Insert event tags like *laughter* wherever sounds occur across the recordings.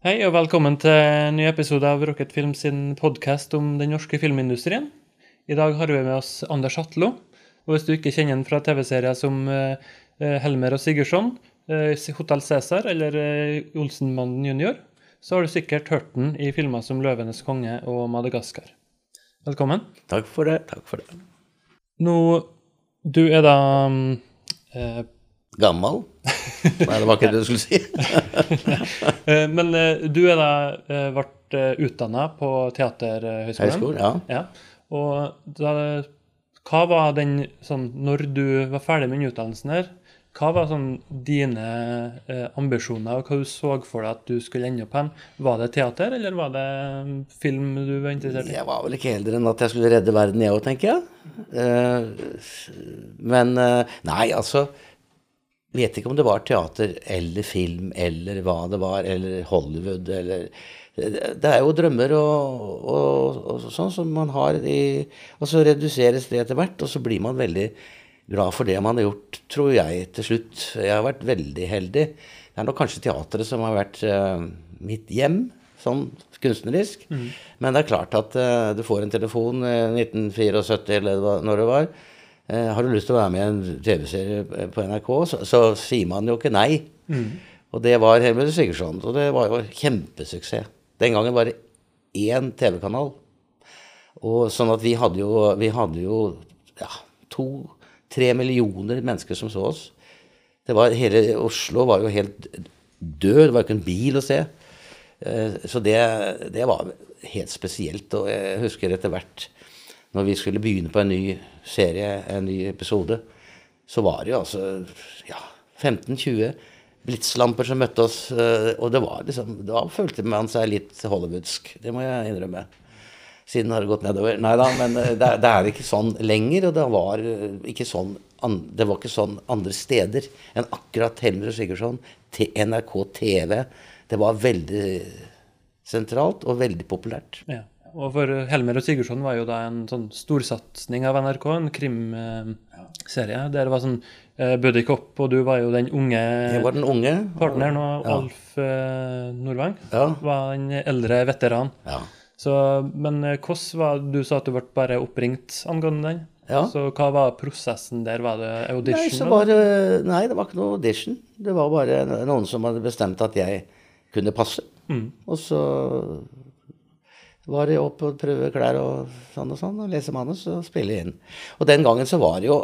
Hei og velkommen til en ny episode av Rocket Film sin podkast om den norske filmindustrien. I dag har vi med oss Anders Hatlo. Og hvis du ikke kjenner ham fra TV-serier som eh, eh, Helmer og Sigurdsson, eh, Hotell Cæsar eller Olsenmannen jr., så har du sikkert hørt den i filmer som 'Løvenes konge' og 'Madagaskar'. Velkommen. Takk for det. Takk for det. Nå, du er da mm, eh, Gammal? Nei, det var ikke det du skulle si. *laughs* eh, Men eh, du er da vært ble utdanna på Teaterhøgskolen? Høyskolen, ja. Ja. Og da, hva var den sånn Når du var ferdig med den utdannelsen her, hva var sånn dine eh, ambisjoner, og hva du så for deg at du skulle ende opp hen? Var det teater, eller var det mm, film du var interessert i? Jeg var vel ikke eldre enn at jeg skulle redde verden, jeg òg, tenker jeg. Eh, men eh, Nei, altså Vet ikke om det var teater eller film eller hva det var, eller Hollywood eller Det er jo drømmer og, og, og sånn som man har i Og så reduseres det etter hvert, og så blir man veldig glad for det man har gjort, tror jeg, til slutt. Jeg har vært veldig heldig. Det er nok kanskje teatret som har vært uh, mitt hjem, sånn kunstnerisk. Men det er klart at uh, du får en telefon eh, 1974 eller når det var. Eh, har du lyst til å være med i en TV-serie på NRK, så, så sier man jo ikke nei. Og det var Helmut Sigurdsson, og det var jo kjempesuksess. Den gangen var det én TV-kanal. Og sånn at vi hadde jo, vi hadde jo ja, to-tre millioner mennesker som så oss. Det var, hele Oslo var jo helt død. Det var ikke en bil å se. Eh, Så det, det var helt spesielt. Og jeg husker etter hvert, når vi skulle begynne på en ny serie, en ny episode, så var det jo altså ja, 15-20 blitslamper som møtte oss. eh, Og det var liksom, da følte man seg litt hollywoodsk. Det må jeg innrømme. Siden har det gått nedover. Nei da, men eh, det, det er ikke sånn lenger. Og det var eh, ikke sånn, det var ikke sånn andre steder enn akkurat Helmer og Sigurdsson. NRK TV. Det var veldig sentralt og veldig populært. Ja. Og for Helmer og Sigurdsson var jo da en sånn storsatsing av NRK, en krimserie. Der det var sånn uh, Buddy Cop, og du var jo den unge var den unge. partneren, og Ja. Alf uh, Nordvang Ja. var den eldre veteran. Ja. Så, men Koss hvordan var Du sa at du ble bare oppringt angående den. Ja. Så hva var prosessen der? Var det audition? Nei, så var det, nei, det var ikke noe audition. Det var bare noen som hadde bestemt at jeg kunne passe. Og så var det opp og prøve klær og sånn og sånn, og lese manus og spille inn. Og den gangen så var det jo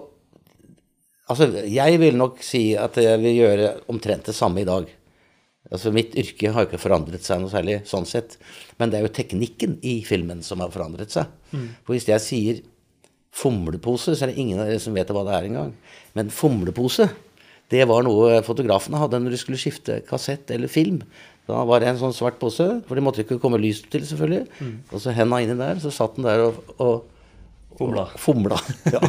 Altså, jeg vil nok si at jeg vil gjøre omtrent det samme i dag. Altså, Mitt yrke har jo ikke forandret seg noe særlig sånn sett. Men det er jo teknikken i filmen som har forandret seg. For hvis jeg sier fomlepose, så er det ingen av dere som vet hva det er engang. Men fomlepose, det var noe fotografene hadde når de skulle skifte kassett eller film. Da var det en sånn svart pose, for det måtte ikke komme lys til, selvfølgelig. Og så henda inni der, så satt den der og, og Fomla. Fomla. *laughs* Ja.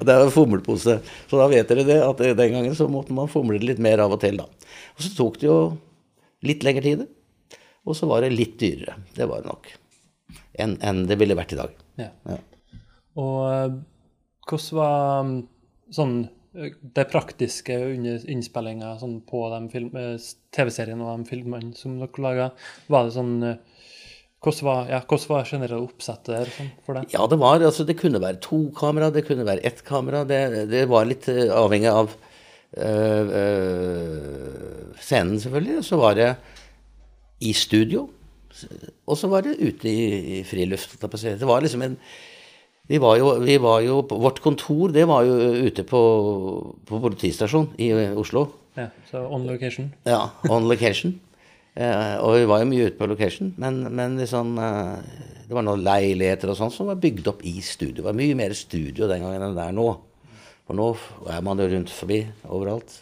Det er jo fomlepose. Så da vet dere det, at den gangen så måtte man fomle litt mer av og til, da. Og så tok det jo litt lengre tid. Og så var det litt dyrere. Det var det nok. Enn en det ville vært i dag. Ja. Ja. Og eh, hvordan var mm, sånn det praktiske under innspillinga sånn, på eh, TV-seriene og de filmene som dere laga? Var det sånn eh, Hvordan var, ja, hvordan var generelle oppsettet der sånn, for det? Ja, det var altså Det kunne være to kamera, det kunne være ett kamera. Det, det var litt eh, avhengig av øh, øh, scenen, selvfølgelig. Så var det i studio. Og så var det ute i, i friluft. Det var liksom en vi var, jo, vi var jo Vårt kontor det var jo ute på, på politistasjonen i Oslo. Ja, så on location? Ja, on location. *laughs* Eh, og vi var jo mye ute på location, men, men liksom, eh, det var noen leiligheter og sånn som var bygd opp i studio. Det var mye mer studio den gangen enn det er nå. For nå er man jo rundt forbi overalt.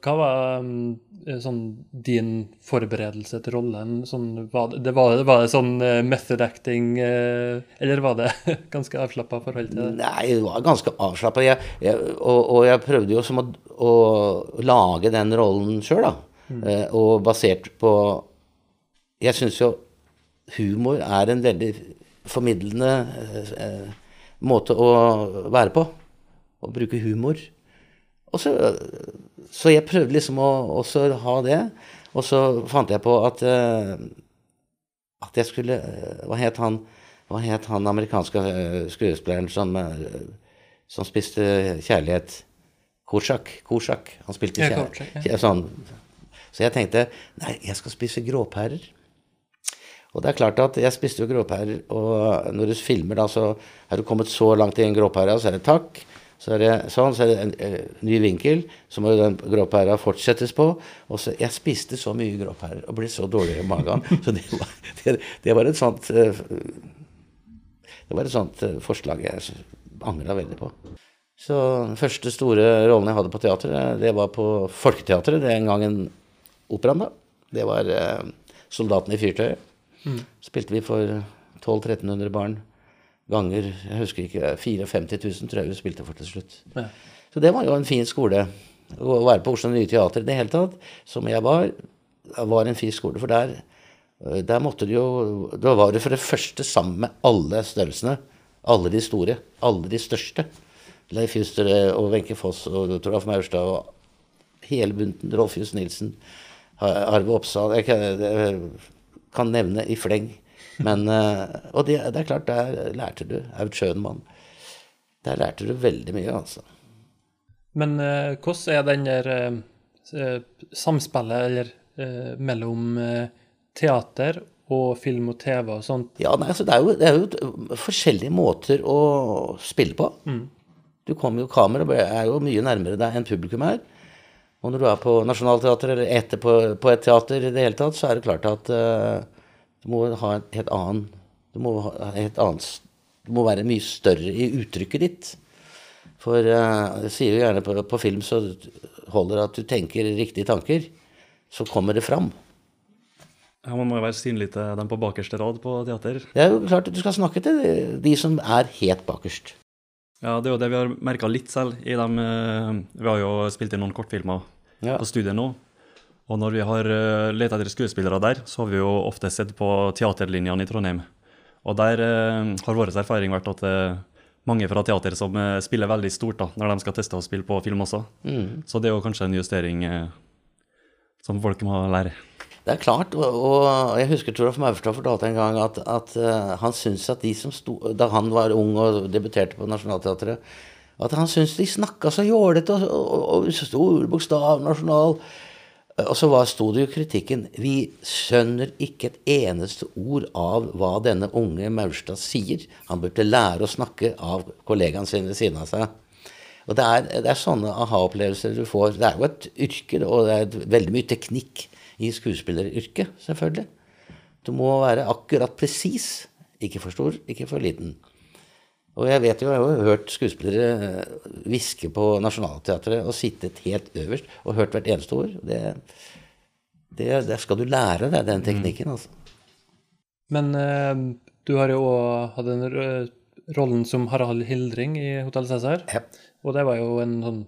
Hva var mm, sånn, din forberedelse til rollen? Sånn, var, det, var, var det sånn eh, method acting, eh, eller var det *laughs* ganske avslappa forhold til det? Nei, det var ganske avslappa. Og, og jeg prøvde jo som å, å lage den rollen sjøl, da. Mm. og basert på Jeg syns jo humor er en veldig formidlende eh, måte å være på. Å bruke humor. Og så, så jeg prøvde liksom å også ha det. Og så fant jeg på at, eh, at jeg skulle eh, Hva het han, hva het han amerikanske eh, skuespilleren som, som spiste kjærlighet? Korsak. Korsak. Han spilte Ja, ja. sånn. Så jeg tenkte nei, jeg skal spise gråpærer. Og det er klart at jeg spiste jo gråpærer, og når du filmer da, så er du kommet så langt i en gråpære, så er det takk, så er det sånn, så er det en en ny vinkel, så må jo den gråpæra fortsettes på. Og så, jeg spiste så mye gråpærer og ble så dårlig i magen, *laughs* så det var, det, det var et sånt eh, Det var et sånt eh, forslag jeg angra veldig på. Så den første store rollen jeg hadde på teater, eh, det var på Folketeatret, Det er en gang en operaen, da. Det var eh, 'Soldaten i fyrtøyet'. Spilte vi for 1200-1300 barn ganger Jeg husker ikke 54 000 tror jeg vi spilte for til slutt. Ja. Så det var jo en fin skole. Å være på Oslo Nye Teater i det hele tatt, som jeg var, var en fin skole. For der, øh, der måtte du jo Da var du for det første sammen med alle størrelsene. Alle de store. Alle de største. Leif Juster og Wenche Foss og Toralf Maurstad og hele bunten. Rolf Just Nilsen. Arve Oppsal Jeg kan, jeg kan nevne i fleng. Men, øh, og det, det er klart, der lærte du. Aud Schønmann. Der lærte du veldig mye, altså. Men eh, hvordan er den der eh, eh, samspillet eller, eh, mellom eh, teater og film og TV og sånt? Ja, nei, altså det er, jo, det er jo forskjellige måter å spille på. Du kommer jo, Kamera er jo mye nærmere deg enn publikum er. Og når du er på Nationaltheatret eller etter på, på et teater i det hele tatt, så er det klart at eh, du må ha et helt annen Du må annet Du må være mye større i uttrykket ditt. For uh, jeg sier jo gjerne på, på film så holder det at du tenker riktige tanker. Så kommer det fram. Ja, Man må jo være synlig til dem på bakerste rad på teater. Det er jo klart at du skal snakke til de- de som er helt bakerst. Ja, Det er jo det vi har merka litt selv. i dem, eh, Vi har jo spilt inn noen kortfilmer Ja. på studiet nå. Og når vi har uh, lett etter skuespillere der, så har vi jo ofte sett på teaterlinjene i Trondheim. Og der eh, har vår erfaring vært at det er mange fra teater som eh, spiller veldig stort da, når de skal teste å spille på film også. Mm. Så det er jo kanskje en justering eh, som folk må lære. Det er klart, og, jeg husker Toralf Maurstad fortalte en gang at, at eh, han syntes at de som sto Da han var ung og debuterte på Nationaltheatret, at han syntes de snakka så jålete og, og, og stor bokstav nasjonal. Og så sto det jo kritikken Vi skjønner ikke et eneste ord av hva denne unge Maurstad sier. Han burde lære å snakke av kollegaene sine ved siden av seg. Og det er, det er sånne aha-opplevelser du får. Det er jo et yrke, og det er veldig mye teknikk i skuespilleryrket, selvfølgelig. Du må være akkurat presis. Ikke for stor, ikke for liten. Og jeg vet jo, jeg har jo hørt skuespillere eh, hviske på Nationaltheatret og sittet helt øverst og hørt hvert eneste ord. Det, det, det skal du lære deg, den teknikken, altså. Men eh, du har jo òg hatt den eh, rollen som Harald Hildring i Hotell Cæsar. Ja. Og det var jo en sånn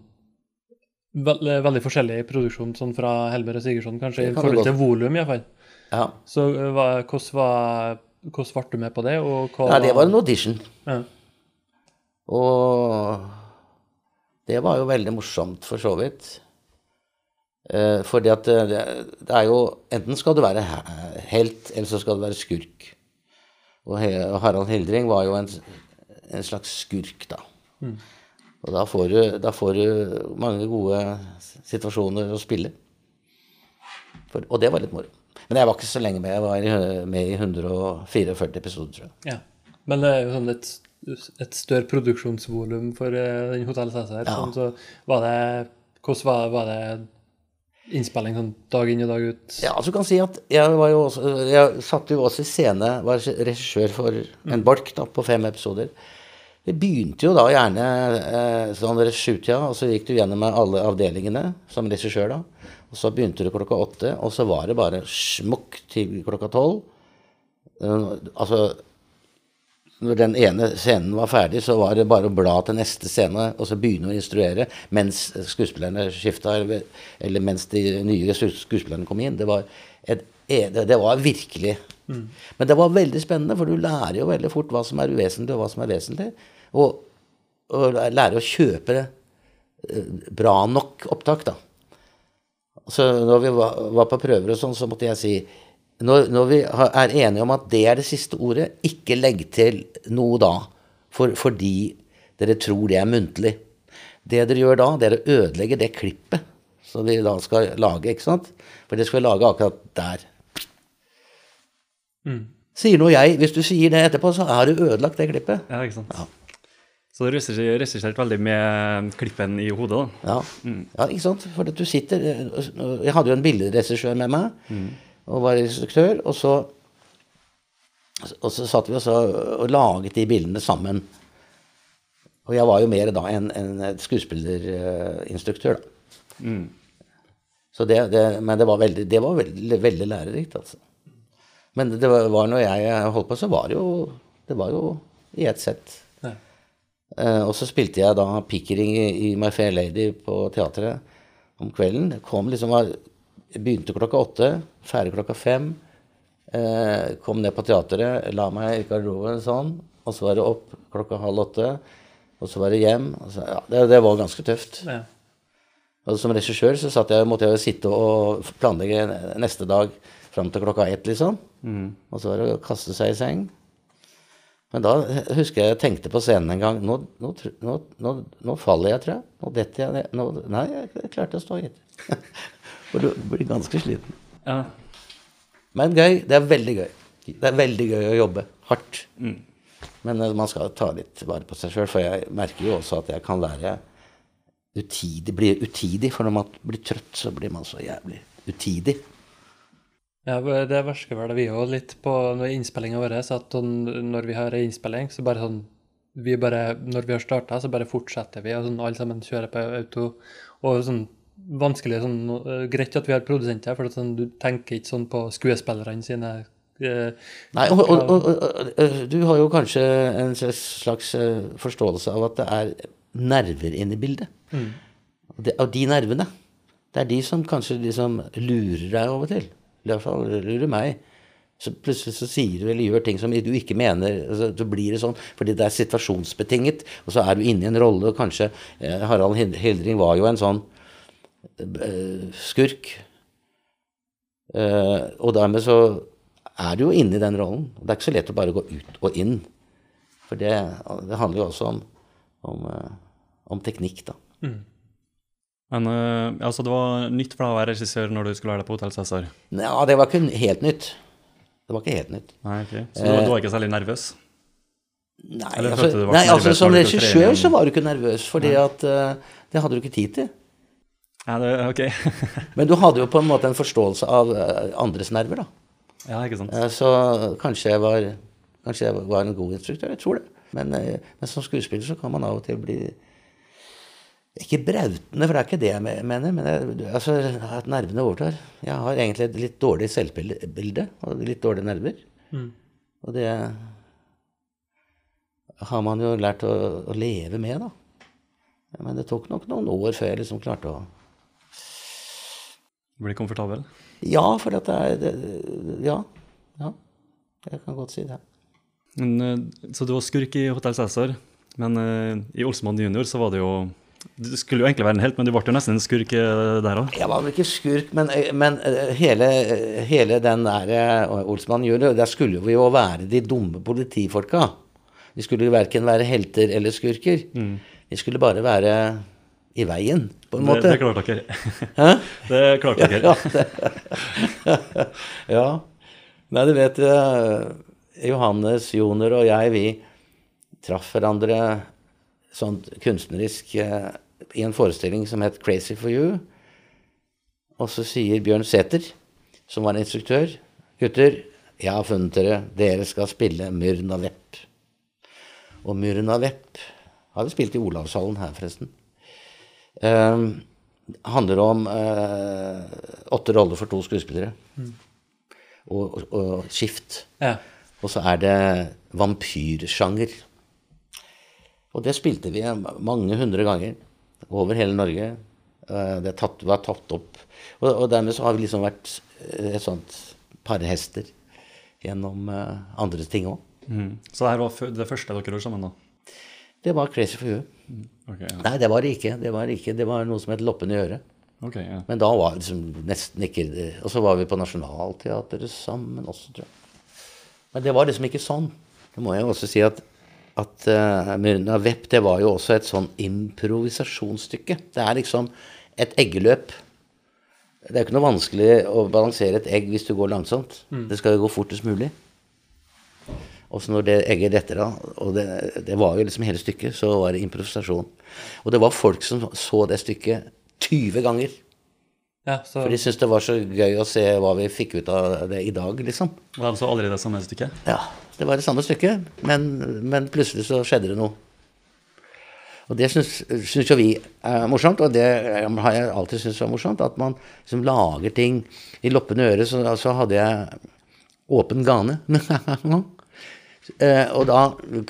veldig, veldig forskjellig produksjon sånn fra Helmer og Sigurdsson, kanskje, kan i forhold til volum, iallfall. Ja. Så eh, hva, hvordan var hvordan ble du med på det? Og hva ja, det var en audition. Ja. Og det var jo veldig morsomt, for så vidt. Eh, fordi at det, det er jo Enten skal du være helt, eller så skal du være skurk. Og Harald Hildring var jo en, en slags skurk, da. Og da får, du, da får du mange gode situasjoner å spille. For, og det var litt moro. Men jeg var ikke så lenge med. Jeg var med i 144 episoder, tror jeg. Ja. Men det er jo sånn et, et større produksjonsvolum for eh, den Hotell Cæsar. Ja. Sånn, så var det Hvordan var, var det innspilling sånn dag inn og dag ut? Ja, altså du kan si at jeg var jo også Jeg satt jo også i scene, var regissør for en bolk da, på fem episoder. Det begynte jo da gjerne eh, sånn ved sjutida, og så gikk du gjennom alle avdelingene som regissør, da. Og så begynte du klokka åtte, og så var det bare smukk til klokka tolv. Uh, altså når den ene scenen var ferdig, så var det bare å bla til neste scene og så begynne å instruere mens skuespillerne skifta, eller, eller mens de nye skuespillerne kom inn. Det var, et, det, det var virkelig Men det var veldig spennende, for du lærer jo veldig fort hva som er uvesentlig, og hva som er vesentlig. Og, og lærer å kjøpe eh, bra nok opptak, da. Så når vi var, var på prøver og sånn, så måtte jeg si når, når vi har- er enige om at det er det siste ordet, ikke legg til noe da, for, fordi dere tror det er muntlig. Det dere gjør da, det er å ødelegge det klippet som vi da skal lage, ikke sant? For det skal vi lage akkurat der. Sier nå jeg, hvis du sier det etterpå, så har du ødelagt det klippet. Ja, ikke sant. Så du regisserte veldig med klippen i hodet, da. Ja, ja ikke sant? For du sitter Jeg hadde jo en billedregissør med meg, og var instruktør, og så og så satt vi også og laget de bildene sammen. Og jeg var jo mer da en, en skuespillerinstruktør, da. Så det, det, men det var veldig, det var veldig, veldig lærerikt, altså. Men det var, var når jeg holdt på, så var det jo Det var jo i ett sett. Eh, og så spilte jeg da Pickering i, i My Fair Lady på teatret om kvelden. Kom liksom var, begynte klokka åtte, ferdig klokka fem. Eh, kom ned på teateret, la meg i garderoben sånn, og så var det opp klokka halv åtte. Og så var det hjem. Så, ja, det, det var ganske tøft. Ja. Og som regissør så satt jeg, måtte jeg sitte og planlegge neste dag fram til klokka ett, liksom. Og så var det å kaste seg i seng. Men da husker jeg jeg tenkte på scenen en gang nå, nå, nå, nå faller jeg, tror jeg. Nå detter jeg ned. Nei, jeg klarte å stå, gitt. *laughs* For du blir ganske sliten. Ja. Men gøy. Det er veldig gøy. Det er veldig gøy å jobbe hardt. Men eh, man skal ta litt vare på seg sjøl, for jeg merker jo også at jeg kan være utidig, bli utidig. For når man blir trøtt, så blir man så jævlig utidig. Ja, det versker vel vi òg litt på når innspillinga vår. At når vi har innspilling, så bare sånn vi bare, Når vi har starta, så bare fortsetter vi, og sånn alle sammen kjører på auto. Og sånn vanskelig sånn uh, Greit at vi har produsenter, for at sånn, du tenker ikke sånn på skuespillerne sine Uh, Nei, og, og, og, og, du har jo kanskje en slags eh, forståelse av at det er nerver inne i bildet. Og, det, av de nervene, det er de som kanskje liksom lurer deg og til. I hvert fall lurer meg. Så plutselig så sier du eller gjør ting som du ikke mener. Altså, så blir det sånn, fordi det er situasjonsbetinget. Og så er du inne i en rolle, og kanskje eh, Harald Hildring var jo en sånn skurk. Eh, og dermed så er du jo inne i den rollen. Det er ikke så lett å bare gå ut og inn. For det, det handler jo også om, om, eh, om teknikk, da. Men eh, altså, det var nytt for deg å være regissør når du skulle være der på Hotell Cæsar? Ja, det var ikke helt nytt. Det var ikke helt nytt. Nei, okay. Så du, var ikke særlig nervøs? Nei, altså, nei, altså som regissør så var du ikke nervøs, fordi at eh, det hadde du ikke tid til. Ja, det, ok. *laughs* Men du hadde jo på en måte en forståelse av eh, andres nerver, da. ja, ikke sant. Eh, Så kanskje jeg var, kanskje jeg var en god instruktør. Jeg tror det. Men, eh, men som skuespiller så kan man av og til bli Ikke brautende, for det er ikke det jeg mener. Men jeg, altså, at nervene overtar. Jeg har egentlig et litt dårlig selvbilde og litt dårlige nerver. Og det har man jo lært å, å leve med, da. Men det tok nok noen år før jeg liksom klarte å Bli komfortabel? Ja, for dette det er det, Ja. Ja. Jeg kan godt si det. Men, eh, så du var skurk i Hotell Cæsar, men eh, i Olsemann junior så var det jo Du skulle jo egentlig være en helt, men du ble jo nesten en skurk eh, der òg. Jeg var vel ikke skurk, men, men hele, hele den der Olsmann junior, der skulle vi jo være de dumme politifolka. Vi skulle jo verken være helter eller skurker. Vi skulle bare være i veien, på en måte. det klarte dere. *laughs* Hæ? *laughs* Det klarte dere. *laughs* Ja, det. ja. Nei, du vet eh, Johannes, Joner og jeg, vi traff hverandre sånn kunstnerisk eh, i en forestilling som het Crazy for you. Og så sier Bjørn Sæther, som var instruktør, gutter, jeg har funnet dere, dere skal spille Myrna Vepp. Og Myrna Vepp har vi spilt i Olavshallen her, forresten. Um, handler om eh, åtte roller for to skuespillere. Og, og, og skift. Ja. Og så er det vampyrsjanger. Og det spilte vi mange hundre ganger over hele Norge. Eh, Det tatt, var tatt opp. Og, og dermed så har vi liksom vært eh, et sånt par hester gjennom eh, andre ting òg. Mm. Så det her var det første dere gjorde sammen, da? Det var Crazy for you. Ok, ja. Nei, det var det ikke. Det var, ikke. Det var noe som het Loppen i øret. Okay, ja. Men da var det liksom nesten ikke Og så var vi på Nationaltheatret sammen også, tror jeg. Men det var liksom ikke sånn. Det må jeg også si at at uh, Myrna Vepp det var jo også et sånn improvisasjonsstykke. Det er liksom et eggeløp. Det er ikke noe vanskelig å balansere et egg hvis du går langsomt. Det skal jo gå fortest mulig. Og så når det egget detter av, og det, det var jo liksom hele stykket, så var det improvisasjon. Og det var folk som så det stykket 20 ganger. Ja, så For de syntes det var så gøy å se hva vi fikk ut av det i dag, liksom. Og de så aldri det samme stykket? Ja, det var det samme stykket, men, men plutselig så skjedde det noe. Og det syns, jo vi er morsomt, og det har jeg alltid syntes var morsomt. At man liksom lager ting I Loppende øre så, så hadde jeg åpen gane. *laughs* Eh, og da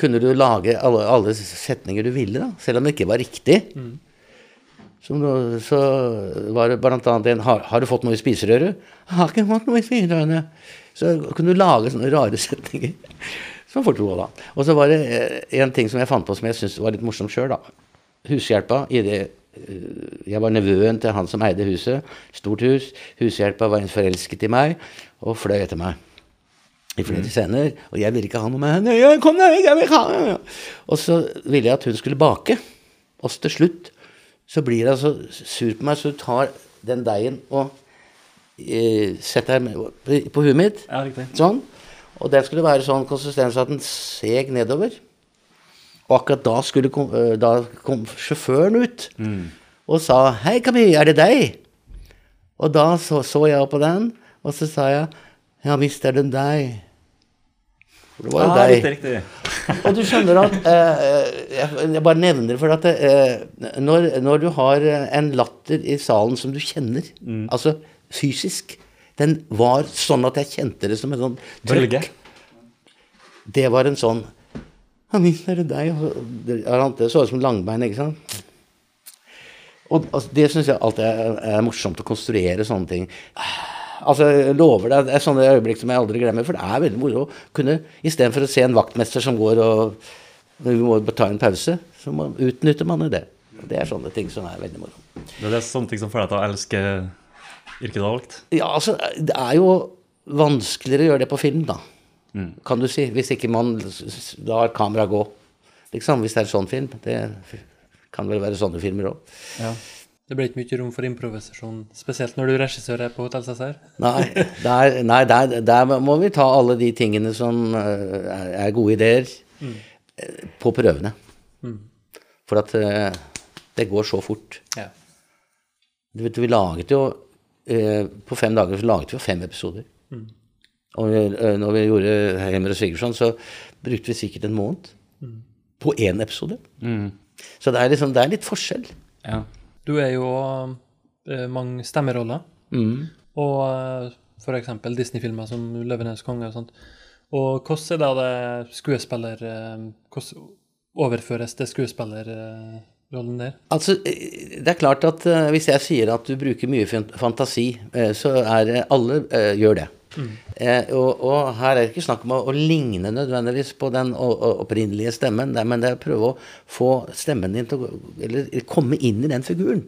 kunne du lage alle, alle setninger du ville, da, selv om det ikke var riktig. Så, nå- så var det blant annet en har, 'Har du fått noe i spiserøret?' 'Jeg har ikke fått noe i spiserøret.' Så kunne du lage sånne rare setninger. *laughs* Som folk lo da. Og så var det eh, en ting som jeg fant på som jeg syntes var litt morsomt sjøl, da. Hushjelpa i det eh, Jeg var nevøen til han som eide huset. Stort hus. Hushjelpa var en forelsket i meg og fløy etter meg i flere scener. Og jeg ville ikke ha noe med henne. «Ja, Kom deg, jeg vil ha henne!» Og så ville jeg at hun skulle bake. Og til slutt så blir hun så sur på meg, så hun tar den deigen og eh, setter den på, på huet mitt. Ja. Sånn. Og den skulle være sånn konsistens at den seg nedover. Og akkurat da, skulle, kom- eh, da kom sjåføren ut og sa 'Hei, Camille, er det deg?' Og da så, så jeg på den, og så sa jeg 'Ja visst er det deg'. For det var jo Ah, deg. riktig, riktig. *laughs* Og du skjønner at eh, jeg, jeg bare nevner for at eh, når, når du har eh, en latter i salen som du kjenner, altså fysisk Den var sånn at jeg kjente det som en sånn trykk. Det var en sånn «Ja, visst er det deg? Det- så ut som langbein, ikke sant? Og altså, det syns jeg alltid er, er morsomt å konstruere sånne ting. Altså, jeg lover deg, det er sånne øyeblikk som jeg aldri glemmer, for det er veldig moro å kunne Istedenfor å se en vaktmester som går og vi må ta en pause, så må, utnytter man det. Det er sånne ting som er veldig moro. Det er sånne ting som får deg til å elske yrket du har valgt? Ja, altså, det er jo vanskeligere å gjøre det på film, da. Kan du si. Hvis ikke man lar kameraet gå. Liksom, hvis det er en sånn film. Det kan vel være sånne filmer òg. Ja. Det blir ikke mye rom for improvisasjon, spesielt når du regissør er på Hotell Cæsar. Nei, der, nei der, der må vi ta alle de tingene som eh, er, gode ideer, mm. på prøvene. For at eh, det går så fort. Ja. Du vet, vi laget jo eh, På fem dager så laget vi jo fem episoder. Og vi, eh, når vi gjorde Helmer og Sigurdsson, så brukte vi sikkert en måned på én episode. Så det er, liksom, det er litt forskjell. ja. Du er jo eh, mange stemmeroller, Mm. og f.eks. for eksempel Disney-filmer som 'Løvenes konge' og sånt. Og hvordan er det skuespiller... eh, Hvordan overføres det skuespillerrollen der? Altså, eh, det er klart at eh, hvis jeg sier at du bruker mye fantasi, eh, så er Alle gjør det. Mm. og, og her er det ikke snakk om å, ligne nødvendigvis på den opprinnelige stemmen, men det er å prøve å få stemmen din til å Eller komme inn i den figuren.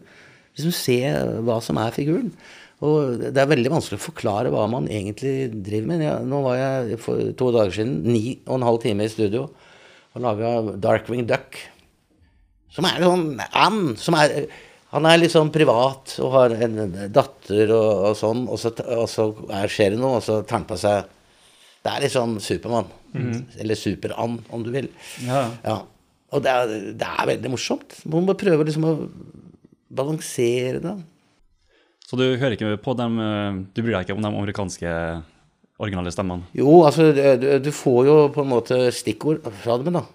Liksom se hva som er figuren. Og det er veldig vanskelig å forklare hva man egentlig driver med. Ja, nå var jeg for to dager siden ni og en halv time i studio og laga Darkwing Duck. Som er sånn and, som er Han er litt sånn privat og har en datter og, og sånn, og så, og så er, skjer det noe, og så tar han på seg Det er litt sånn Supermann. Eller Super-and, om du vil. Ja. Ja. Og det er, det er veldig morsomt. Man må prøve liksom å balansere det. Så du hører ikke på dem Du bryr deg ikke om de amerikanske originale stemmene? Jo, altså, du, du får jo på en måte stikkord fra dem, da.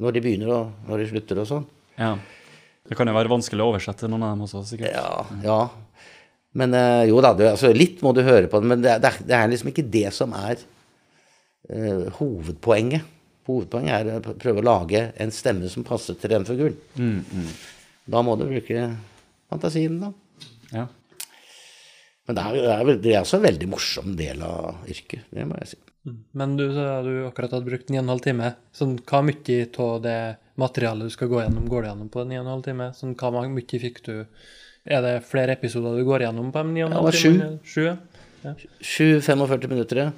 Når de begynner og når de slutter og sånn. Ja. Det kan jo være vanskelig å oversette noen av dem også, sikkert. Ja, ja. Men eh, jo da, du, altså, litt må du høre på det, men det, er- det, er, det er liksom ikke det som er uh, hovedpoenget. Hovedpoenget er å prøve å lage en stemme som passer til den figuren. Da må du bruke fantasien, da. Ja. Men det er, det er, det er også en veldig morsom del av yrket, det må jeg si. Men du sa du akkurat hadde brukt 9 12 timer. Sånn, hva mye av det materialet du skal gå gjennom, går du gjennom på 9 12 time? Sånn, hva mye fikk du Er det flere episoder du går gjennom på de 9,5 Ja, det var sju. Sju. ja. 7-45 minutter, ja.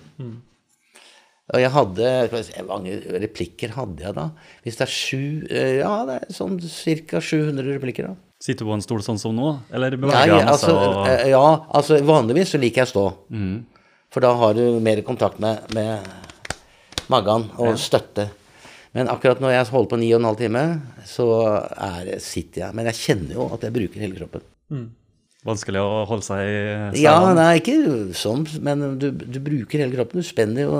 Og jeg hadde Hvor mange replikker hadde jeg da? Hvis det er sju eh, Ja, det er sånn ca. 700 replikker, da. Sitter du på en stol sånn som nå, eller beveger jeg altså. Og... eh, ja, altså vanligvis så liker jeg å stå. For da har du mer kontakt med, med magen og støtte. Men akkurat når jeg holder på ni og en halv time, så er, sitter jeg. Men jeg kjenner jo at jeg bruker hele kroppen. Vanskelig å holde seg i Ja, selene. nei, ikke sånn, men du, du bruker hele kroppen. Du spenner jo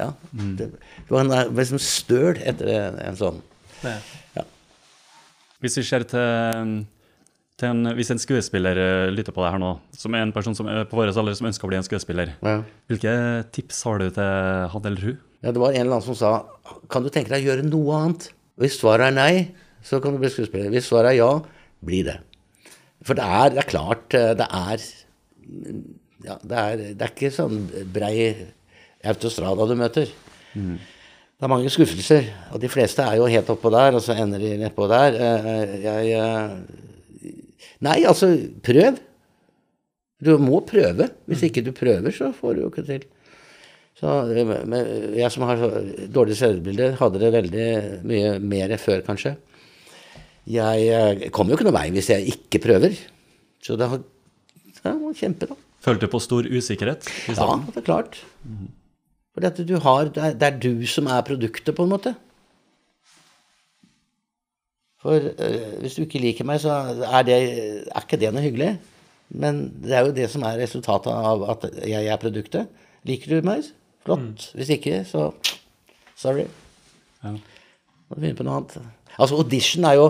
Ja. Det, du er liksom støl etter en, sånn. Ja. Ja. Hvis vi ser til, til en, Hvis en skuespiller eh, lytter på deg her nå, som er en person som på vår alder som ønsker å bli en skuespiller, Ja. hvilke tips har du til han eller hun? Ja, det var en eller annen som sa Kan du tenke deg å gjøre noe annet? Hvis svaret er nei, så kan du bli skuespiller. Hvis svaret er ja, bli det. For det er, det er klart eh, Det er ja, det er, det er ikke sånn brei autostrada du møter. Det er mange skuffelser, og de fleste er jo helt oppå der, og så ender de nedpå der. Eh, Jeg eh, Nei, altså, prøv. Du må prøve. Hvis ikke du prøver, så får du jo ikke til. Så eh, jeg som har dårlig selvbilde, hadde det veldig mye mer før, kanskje. Jeg eh, kommer jo ikke noen vei hvis jeg ikke prøver. Så det har ja, kjempe, da. Følte på stor usikkerhet? i Ja, starten? det er klart. Du har, det, er du som er produktet, på en måte. For øh, hvis du ikke liker meg, så er, det, er ikke det noe hyggelig. Men det er jo det som er resultatet av at jeg er produktet. Liker du meg? Flott. Hvis ikke, så sorry. Ja. Må begynne på noe annet. Altså, audition er jo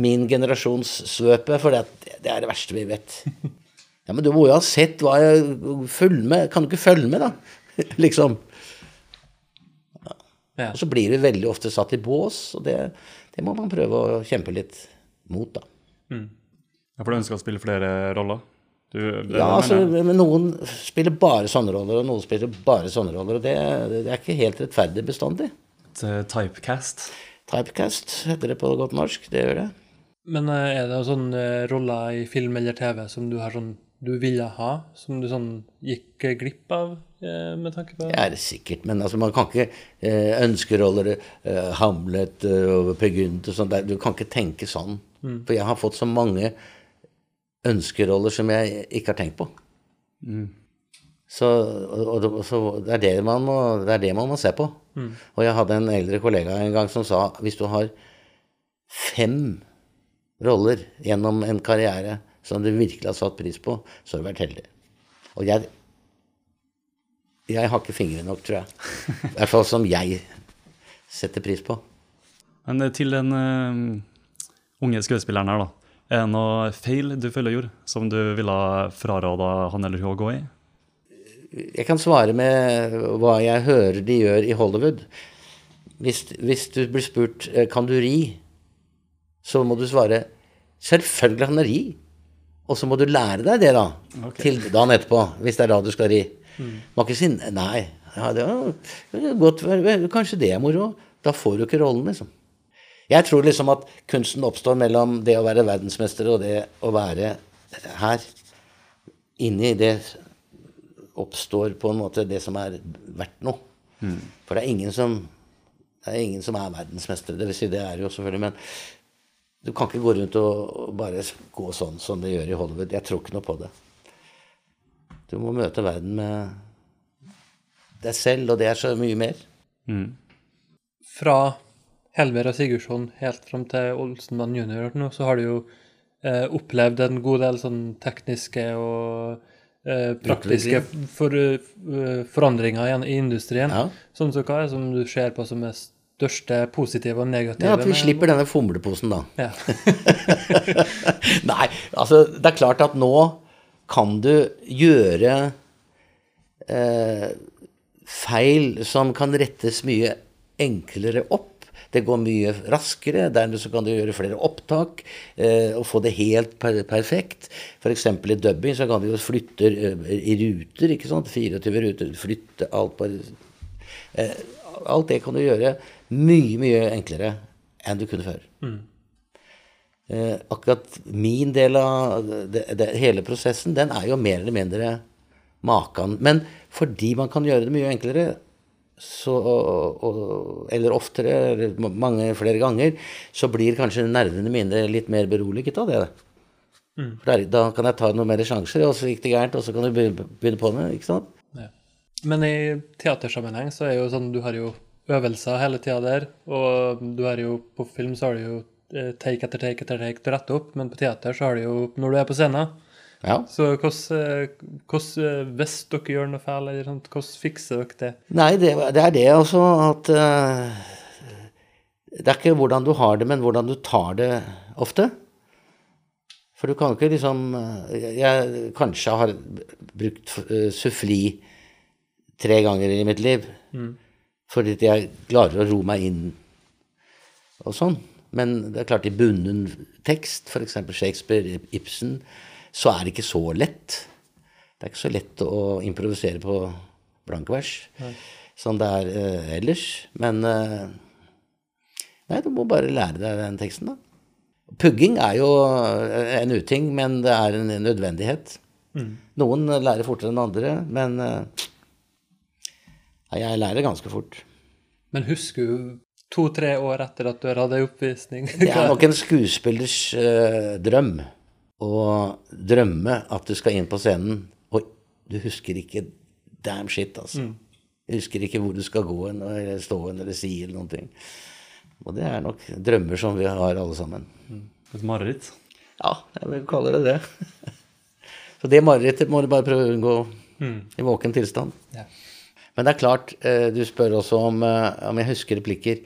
min generasjons svøpe, for det, det er det verste vi vet. *laughs* Ja, men du må jo ha sett hva jeg følger med. Kan du ikke følge med, da? *laughs* liksom. Ja. Og så blir vi veldig ofte satt i bås, og det, det må man prøve å kjempe litt mot, da. Ja, For du ønsker å spille flere roller? Du, det, Ja, altså, men noen spiller bare sånne roller, og noen spiller bare sånne roller, og det, det er ikke helt rettferdig bestandig. Eh, Typecast. Typecast heter det på godt norsk, det gjør det. Men eh, er det sånne eh, roller i film eller TV som du har sånn du ville ha, som du sånn gikk eh, glipp av eh, med tanke på Det er det sikkert, men altså, man kan ikke eh, ønskeroller, eh, Hamlet eh, og Per Gynt og sånn, du kan ikke tenke sånn. For jeg har fått så mange ønskeroller som jeg ikke har tenkt på. Så, og, og, så det, er det, man må, det er det man må se på. Og jeg hadde en eldre kollega en gang som sa hvis du har fem roller gjennom en karriere som du virkelig har satt pris på, så har du vært heldig. Og jeg jeg har ikke fingre nok, tror jeg. I hvert fall som jeg setter pris på. Men eh, til den uh, unge skuespilleren her, da. Er det noe feil du føler gjorde, som du ville fraråda han eller hun å gå i? Jeg kan svare med hva jeg hører de gjør i Hollywood. Hvis, hvis du blir spurt eh, kan du ri, så må du svare selvfølgelig kan jeg ri. Og så må du lære deg det, da. Til dagen etterpå, hvis det er da du skal ri. Må ikke si nei. Ja, det er godt, kanskje det er moro. Da får du ikke rollen, liksom. Jeg tror liksom at kunsten oppstår mellom det å være verdensmester og det å være her. Inni det oppstår på en måte det som er verdt noe. For det er ingen som det er ingen som er verdensmestere. Det vil si, det er jo selvfølgelig, men du kan ikke gå rundt og bare gå sånn som det gjør i Hollywood. Jeg tror ikke noe på det. Du må møte verden med deg selv, og det er så mye mer. Fra Helmer og Sigurdsson helt fram til Olsenmann junior nå, så har du jo eh, opplevd en god del sånn tekniske og eh, praktiske for, uh, forandringer igjen i industrien. Ja. Sånn som hva er det som du ser på som er største positive og negative? Ja, At vi med- slipper denne fomleposen, da. Ja. *laughs* Nei, altså det er klart at nå kan du gjøre eh, feil som kan rettes mye enklere opp. Det går mye raskere. Dermed så kan du gjøre flere opptak eh, og få det helt per perfekt. F.eks. i dubbing så kan du jo flytte eh, i ruter, ikke sant. 24 ruter. Flytte alt på eh, Alt det kan du gjøre mye, mye enklere enn du kunne før. eh, akkurat min del av det, det, hele prosessen, den er jo mer eller mindre makan. Men fordi man kan gjøre det mye enklere, så, og, eller oftere, eller mange flere ganger, så blir kanskje nervene mine litt mer beroliget av det. Mm. For der, da kan jeg ta noen mer sjanser, og så gikk det gærent, og så kan du begynne på det. ikke sant? Ja. Men i teatersammenheng så er jo sånn, du har jo øvelser hele tida der. Og du har jo på film så har du jo eh, take etter take etter take til å rette opp, men på teater så har du jo når du er på scenen. Ja. Så hvordan, eh, Hvis dere gjør noe feil, eller sånt, hvordan fikser dere det? Nei, det, det er det altså at uh, Det er ikke hvordan du har det, men hvordan du tar det ofte. For du kan ikke liksom Jeg kanskje har brukt suffli tre ganger i mitt liv. Mm. Fordi jeg klarer å ro meg inn og sånn. Men det er klart, i bunnen tekst, f.eks. Shakespeare, Ibsen, så er det ikke så lett. Det er ikke så lett å improvisere på blankvers som det er uh, ellers. Men uh, Nei, du må bare lære deg den teksten, da. Pugging er jo en uting, men det er en nødvendighet. Mm. Noen lærer fortere enn andre, men uh, jeg lærer ganske fort. Men husker du to-tre år etter at du hadde oppvisning? det er nok en skuespillers drøm å drømme at du skal inn på scenen, og du husker ikke damn shit, altså. Mm. Du husker ikke hvor du skal gå eller stå eller si eller noen ting. Og det er nok drømmer som vi har alle sammen. Mm. Et mareritt? Ja, jeg vil kalle det det. Så det marerittet må du bare prøve å unngå mm. i våken tilstand. Ja. Men det er klart, eh, du spør også om, eh, om jeg husker replikker.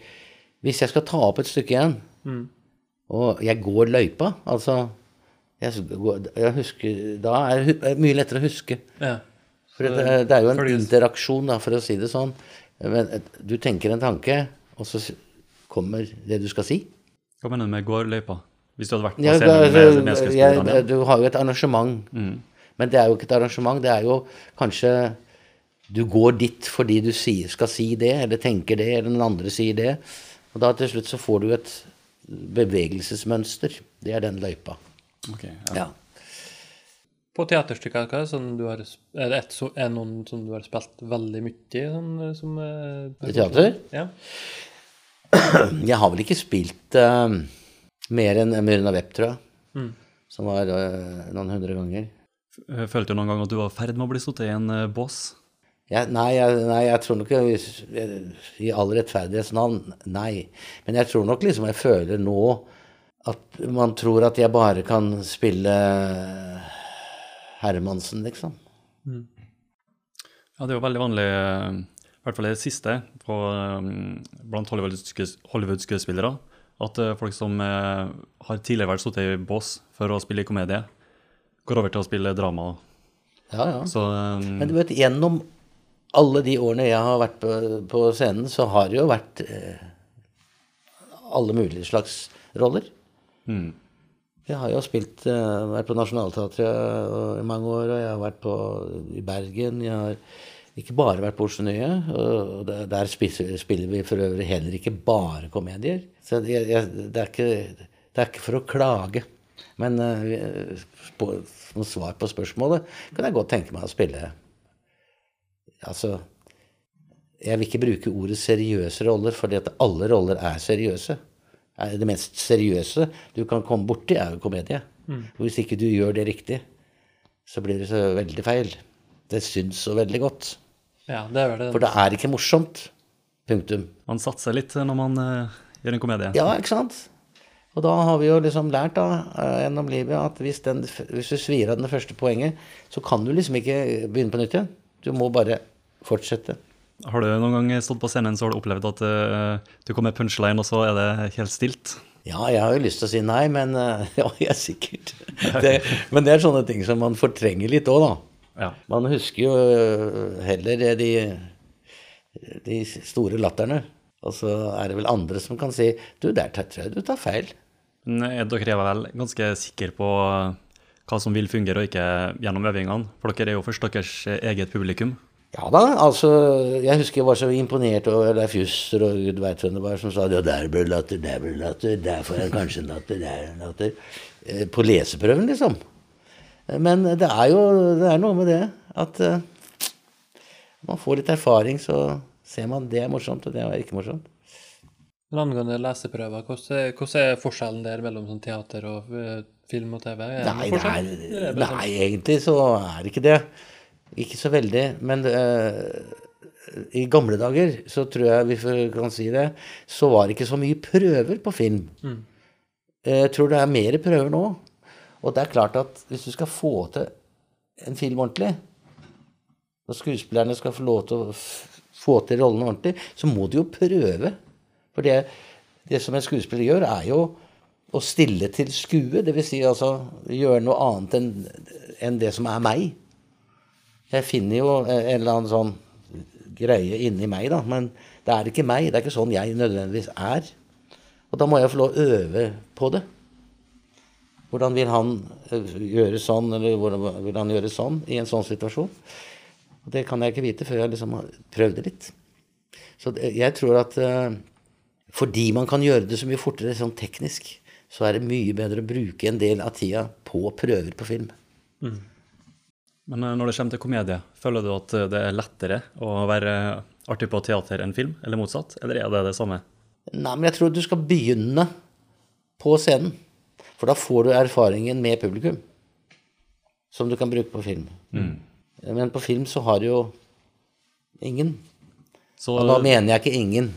Hvis jeg skal ta opp et stykke igjen, mm. og jeg går løypa Altså jeg, jeg husker, Da er det mye lettere å huske. Ja. For det, det, er jo en interaksjon, da, for å si det sånn. Men du tenker en tanke, og så kommer det du skal si. Hva mener du med går løypa? Hvis du hadde vært på ja, scenen med medspillerne? Du har jo et arrangement. Mm. Men det er jo ikke et arrangement. Det er jo kanskje du går dit fordi du sier, skal si det, eller tenker det, eller den andre sier det. Og da til slutt så får du et bevegelsesmønster. Det er den løypa. Okay, ja. ja. På teaterstykker, hva er, sånn du har, er det et, er noen som du har spilt veldig mye i? Sånn, som, I teater? Ja. *clears throat* Jeg har vel ikke spilt uh, mer enn Myrna Wepp, tror jeg. Mm. Som var uh, noen hundre ganger. Følte du noen gang at du var i ferd med å bli satt i en uh, bås? Ja, nei, nei, jeg, tror nok I all rettferdighets navn, nei. Men jeg tror nok liksom jeg føler nå at man tror at jeg bare kan spille Hermansen, liksom. Mm. Ja, det er jo veldig vanlig, i hvert fall det siste, på, um, blant Hollywood-skuespillere, at uh, folk som har tidligere vært sittet i bås for å spille komedie, går over til å spille drama. Ja, ja. Så, um, Men du vet, gjennom alle de årene jeg har vært på, på scenen, så har det jo vært eh, alle mulige slags roller. Mm. Jeg har jo spilt uh, vært på Nationaltheatret i mange år, og jeg har vært på, i Bergen. Jeg har ikke bare vært på Oslo Nye. og Der, spiller, spiller, vi for øvrig heller ikke bare komedier. Så jeg, jeg, det, er ikke, det, er ikke, for å klage. Men uh, som svar på spørsmålet kan jeg godt tenke meg å spille Altså Jeg vil ikke bruke ordet seriøse roller, fordi at alle roller er seriøse. Det mest seriøse du kan komme borti, er jo komedie. Mm. Hvis ikke du gjør det riktig, så blir det så veldig feil. Det syns så veldig godt. Ja, det er det. For det er ikke morsomt. Punktum. Man satser litt når man uh, gjør en komedie. Ja, ikke sant? Og da har vi jo liksom lært da, uh, gjennom livet at hvis, den, hvis du svir av det første poenget, så kan du liksom ikke begynne på nytt igjen. Du må bare fortsette. Har du noen gang stått på scenen så har du opplevd at uh, du kommer med punchline, og så er det helt stilt? Ja, jeg har jo lyst til å si nei, men uh, *laughs* ja, jeg er sikkert. Det, men det er sånne ting som man fortrenger litt òg, da. Ja. Man husker jo uh, heller de, de store latterne. Og så er det vel andre som kan si du, der tror jeg du tar feil. Men dere er vel ganske sikre på hva som vil fungere og ikke gjennom øvingene? For dere er jo først deres eget publikum. Ja da, altså Jeg husker jeg var så imponert over Leif Juster og gud veit hvem det var som sa ja, der ble latter, der ble latter, der får jeg kanskje en latter, der en latter. Eh, På leseprøven, liksom. Eh, Men det er jo det er noe med det at eh, man får litt erfaring, så ser man det er morsomt, og det er ikke morsomt. Men angående leseprøver, hvordan er, forskjellen der mellom sånn teater og film og TV? Nei, er nei, egentlig så er det ikke det. Ikke så veldig. Men uh, i gamle dager, så tror jeg vi kan si det, så var det ikke så mye prøver på film. Mm. Jeg tror det er mer prøver nå. Og det er klart at hvis du skal få til en film ordentlig, og skuespillerne skal få lov til å få til rollene ordentlig, så må du jo prøve. For det, det som en skuespiller gjør, er jo å stille til skue. Dvs. Si altså gjøre noe annet enn enn det som er meg. Jeg finner jo en eller annen sånn greie inni meg, da. Men det er ikke meg. Det er ikke sånn jeg nødvendigvis er. Og da må jeg få lov å øve på det. Hvordan vil han eh, gjøre sånn, eller hvordan vil han gjøre sånn i en sånn situasjon? Og det kan jeg ikke vite før jeg liksom har prøvd det litt. Så jeg tror at eh, fordi man kan gjøre det så mye fortere sånn teknisk, så er det mye bedre å bruke en del av tida på prøver på film. Men eh, når det kommer til komedie, føler du at eh, det er lettere å være artig på teater enn film, eller motsatt? Eller er det det samme? Nei, men jeg tror du skal begynne på scenen. For da får du erfaringen med publikum. Som du kan bruke på film. Men på film så har du jo ingen. Så Og da mener jeg ikke ingen.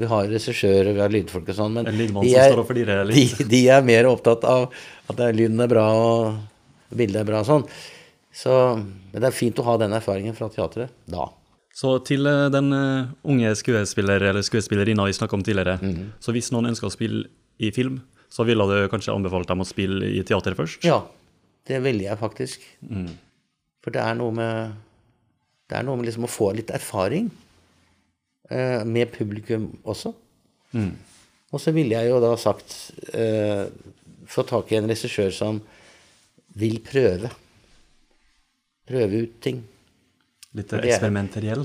Vi har regissører, vi har lydfolk og sånn, men de er, *laughs* de, de er mer opptatt av at lyden er bra og bildet er bra og sånn. Så, det er fint å ha den erfaringen fra teatret da. Så til eh, den eh, unge skuespiller eller skuespillerinna vi snakka om tidligere. Mhm. Så hvis noen ønsker å spille i film, så ville du kanskje anbefalt dem å spille i teater først? Ja, det ville jeg faktisk. For det er noe med Det er noe med liksom å få litt erfaring eh, med publikum også. Og så ville jeg jo da sagt eh, Få tak i en regissør som vil prøve. Prøve ut ting. Litt er- eksperimenteriell?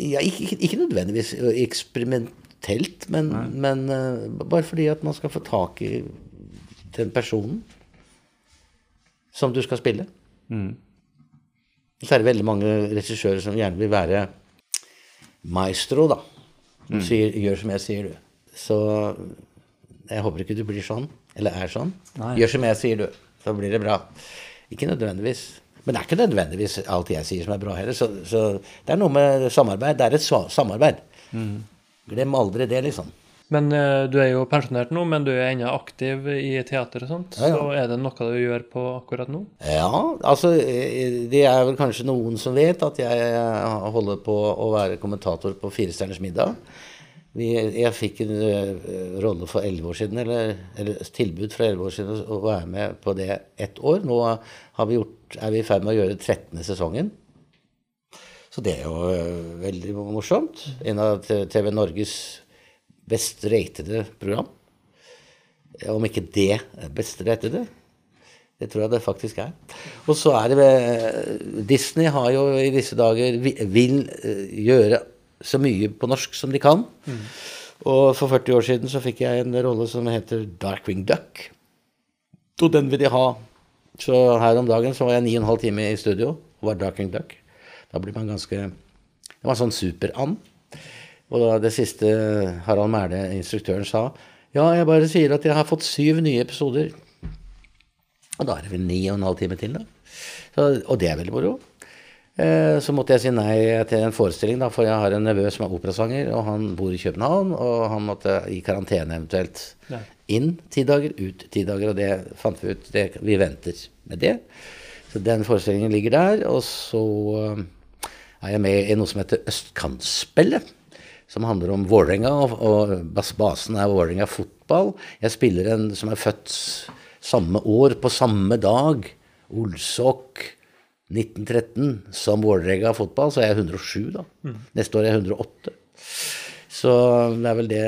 Ja, ikke, ikke, ikke nødvendigvis eksperimentelt, men, men uh, bare fordi at man skal få tak i den personen som du skal spille. Så er det veldig mange regissører som gjerne vil være maestro, da. Som Sier, gjør som jeg sier, du. Så jeg håper ikke du blir sånn, eller er sånn. Nei. Gjør som jeg sier, du. Så blir det bra. Ikke nødvendigvis. Men det er ikke nødvendigvis alt jeg sier som er bra heller. Så, så det er noe med samarbeid. Det er et samarbeid. samarbeid. Glem aldri det, liksom. Men eh, du er jo pensjonert nå, men du er ennå aktiv i teater og sånt. Ja, ja. Så er det noe du gjør på akkurat nå? Ja, altså eh, Det er vel kanskje noen som vet at jeg eh, holder på å være kommentator på Firestjerners middag. Jeg fikk en eh, rolle for elleve år siden, eller, eller tilbud for elleve år siden å være med på det ett år. Nå vi gjort, er vi i ferd med å gjøre 13. sesongen. Så det er jo eh, veldig morsomt. En av TV Norges best ratede program. Om ikke det best ratede. Det tror jeg det faktisk er. Og så er det ved Disney har jo i disse dager vil eh, gjøre så mye på norsk som de kan. Og for 40 år siden så fikk jeg en rolle som heter Darkwing Duck. Og den vil de ha. Så her om dagen så var jeg 9 12 timer i studio og var Darkwing Duck. Da blir man ganske Det var sånn super-and. Og da det siste Harald Mæhle, instruktøren, sa Ja, jeg bare sier at jeg har fått syv nye episoder. Og da er det vel ni og en halv time til, da. Så, og det er veldig moro. Eh, så måtte jeg si nei til en forestilling, da, for jeg har en nevø som er operasanger, og han bor i København, og han måtte i karantene eventuelt. Nei. Inn ti dager, ut ti dager, og det fant vi ut. Det, vi venter med det. Så den forestillingen ligger der. Og så eh, er jeg med i noe som heter Østkantspillet. Som handler om Vålerenga, og, og basen er Vålerenga fotball. Jeg spiller en som er født samme år, på samme dag. Olsok 1913 som Vålerenga fotball, så er jeg 107 da. Neste år er jeg 108. Så det er vel det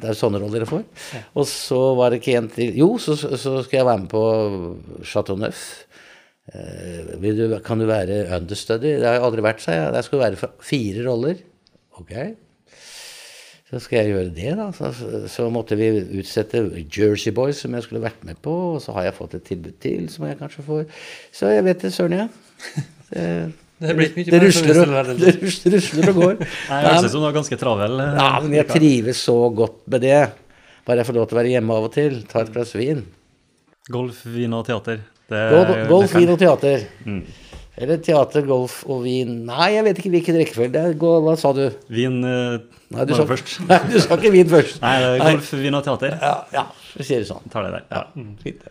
Det er sånne roller jeg får. Og så var det ikke en til Jo, så, så skal jeg være med på Chateau Neuf. eh, vil du, Kan du være understudy? Det har jeg aldri vært, sa jeg. Der skal du være fire roller. Ok. Så skal jeg gjøre det, da. Så, så måtte vi utsette Jersey Boys, som jeg skulle vært med på. Og så har jeg fått et tilbud til, som jeg kanskje får. Så jeg vet det, søren, jeg. Det, Det det rusler, og, det rusler, rusler og går. *laughs* Nei, jeg høres ut som du er ganske travel. eh, Ja, men jeg trives så godt med det. Bare jeg får lov til å være hjemme av og til. Ta et glass vin. Golf, vin og teater. Det, Golf, golf vin og teater. Eller teater, golf og vin Nei, jeg vet ikke hvilken rekkefølge. Hva sa du? Vin eh, Nei, du sa, først. *laughs* nei, du sa ikke vin først. Nei, det er Nei. golf, vin og teater. Ja, ja, vi sier det sånn. Tar det der. Ja. Fint.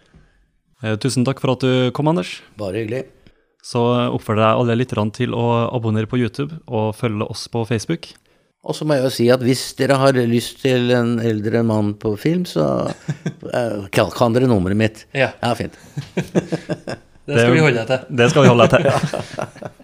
Eh, Tusen takk for at du kom, Anders. Bare hyggelig. Så oppfordrer jeg alle lytterne til å abonnere på YouTube og følge oss på Facebook. Og så må jeg jo si at hvis dere har lyst til en eldre mann på film, så *laughs* eh, kan kan dere nummeret mitt. Ja, Ja, fint. *laughs* det skal vi holde deg til. Det skal vi holde deg til. *laughs*